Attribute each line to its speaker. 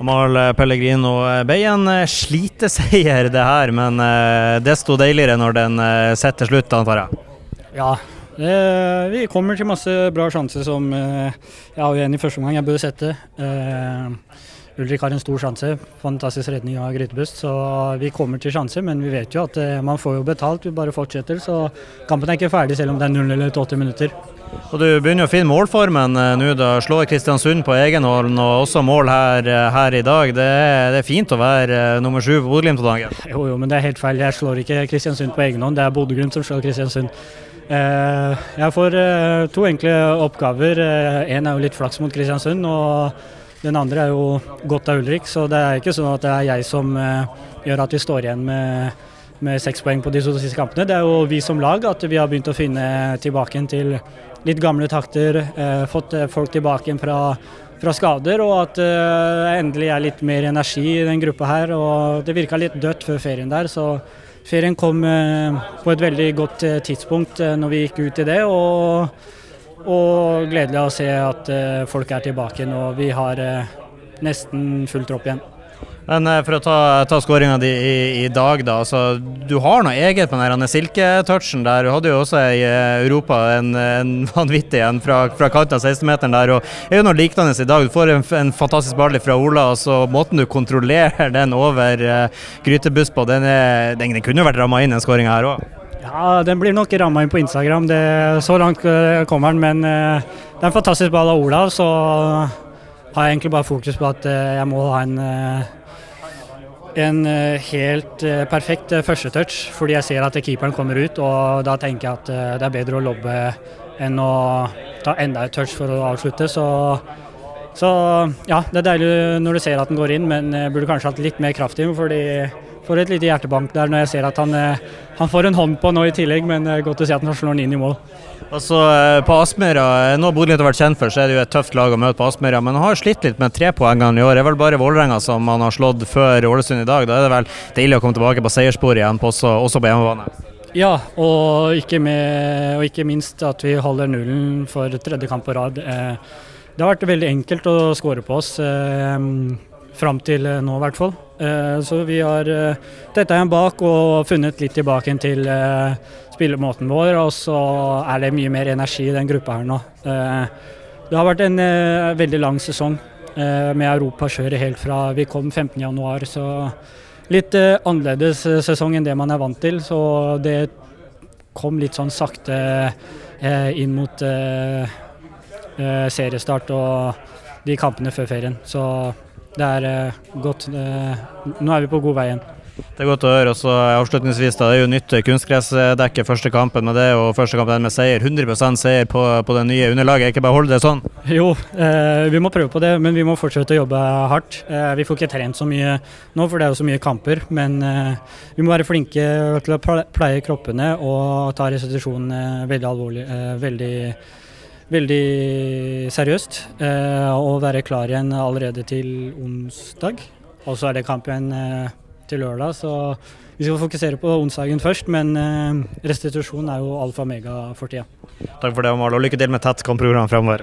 Speaker 1: Amal Pellegrino ble en sliteseier det her, men desto deiligere når den setter slutt, antar jeg?
Speaker 2: Ja, vi kommer til masse bra sjanser som jeg jo en i første omgang jeg bør sette. Ulrik har en stor sjanse. Fantastisk redning av Grytebust. Så vi kommer til sjanser, men vi vet jo at man får jo betalt. Vi bare fortsetter. Så kampen er ikke ferdig selv om det er 0 eller 80 minutter.
Speaker 1: Og Du begynner å finne målformen nå. da Slår Kristiansund på egen hånd og også mål her, her i dag. Det er, det er, fint å være nummer sju på Bodø-Glimt om dagen?
Speaker 2: Jo, jo, men det er helt feil. Jeg slår ikke Kristiansund på egen hånd. Det er Bodø-Glimt som slår Kristiansund. Jeg får to enkle oppgaver. Én er jo litt flaks mot Kristiansund. og den andre er jo godt av Ulrik, så det er ikke sånn at det er jeg som gjør at vi står igjen med med seks poeng på de to siste kampene. Det er jo vi som lag at vi har begynt å finne tilbake til litt gamle takter. Eh, fått folk tilbake fra, fra skader, og at det eh, endelig er litt mer energi i den gruppa her. og Det virka litt dødt før ferien der, så ferien kom eh, på et veldig godt tidspunkt når vi gikk ut i det. og og gledelig å se at folk er tilbake nå. Vi har nesten full tropp igjen.
Speaker 1: Men for å ta, ta skåringa di i, i, dag, da. Altså, du har noe eget med den silketouchen der. Du hadde jo også i Europa en, en vanvittig en fra, fra kanten av 16-meteren der. og er jo noe liknende i dag. Du får en, en fantastisk ball fra Ola, og så måten du kontrollerer den over uh, grytebuss på, den, er, den, den kunne jo vært ramma inn, den skåringa her òg.
Speaker 2: Ja, den blir nok ramma inn på Instagram. Det, så langt kommer den, men uh, det er en fantastisk ball av Ola. Så har jeg egentlig bare fokus på at uh, jeg må ha en en helt perfekt førstetouch, fordi jeg ser at keeperen kommer ut. og Da tenker jeg at det er bedre å lobbe enn å ta enda et touch for å avslutte. Så, så ja, det er deilig når du ser at den går inn, men burde kanskje hatt litt mer kraft i den. fordi får et lite hjertebank der når jeg ser at han, han får en hånd på nå i tillegg, men er godt å se at han slår den inn i mål.
Speaker 1: Altså, på Aspmyra, Nå Bodø har vært kjent for, så er det jo et tøft lag å møte på Aspmyra. Men han har slitt litt med trepoengene i år. Det er vel bare Vålerenga som han har slått før Ålesund i dag. Da er det vel deilig å komme tilbake på seierssporet igjen, på også, også, på hjemmebane.
Speaker 2: Ja, og ikke, med, og ikke, minst at vi holder nullen for tredje kamp på rad. Det har vært veldig enkelt å skåre på oss. Fram til nå, i hvert fall. Så vi har tetta igjen bak og funnet litt tilbake til spillemåten vår, og så er det mye mer energi i den gruppa her nå. Det har vært en veldig lang sesong med europakjøret helt fra vi kom 15.1, så litt annerledes sesong enn det man er vant til. Så det kom litt sånn sakte inn mot seriestart og de kampene før ferien. Så det er godt. Nå er vi på god vei igjen.
Speaker 1: Det er godt å høre. Også avslutningsvis, da, Det er jo nytt kunstgressdekke første kampen, med det og første kampen med seier. 100% seier på, på det nye underlaget. Ikke bare holde det sånn?
Speaker 2: Jo, eh, vi må prøve på det, men vi må fortsette å jobbe hardt. Eh, vi får ikke trent så mye nå, for det er jo så mye kamper. Men eh, vi må være flinke til å pleie kroppene og ta restitusjonen veldig alvorlig. veldig veldig seriøst eh, og være klar igjen allerede til onsdag. Og så er det kamp igjen eh, til lørdag, så vi skal fokusere på onsdagen først. Men eh, restitusjon er jo alfa og mega for tida.
Speaker 1: Takk for det, Omar, og lykke til med tett kampprogram fremover.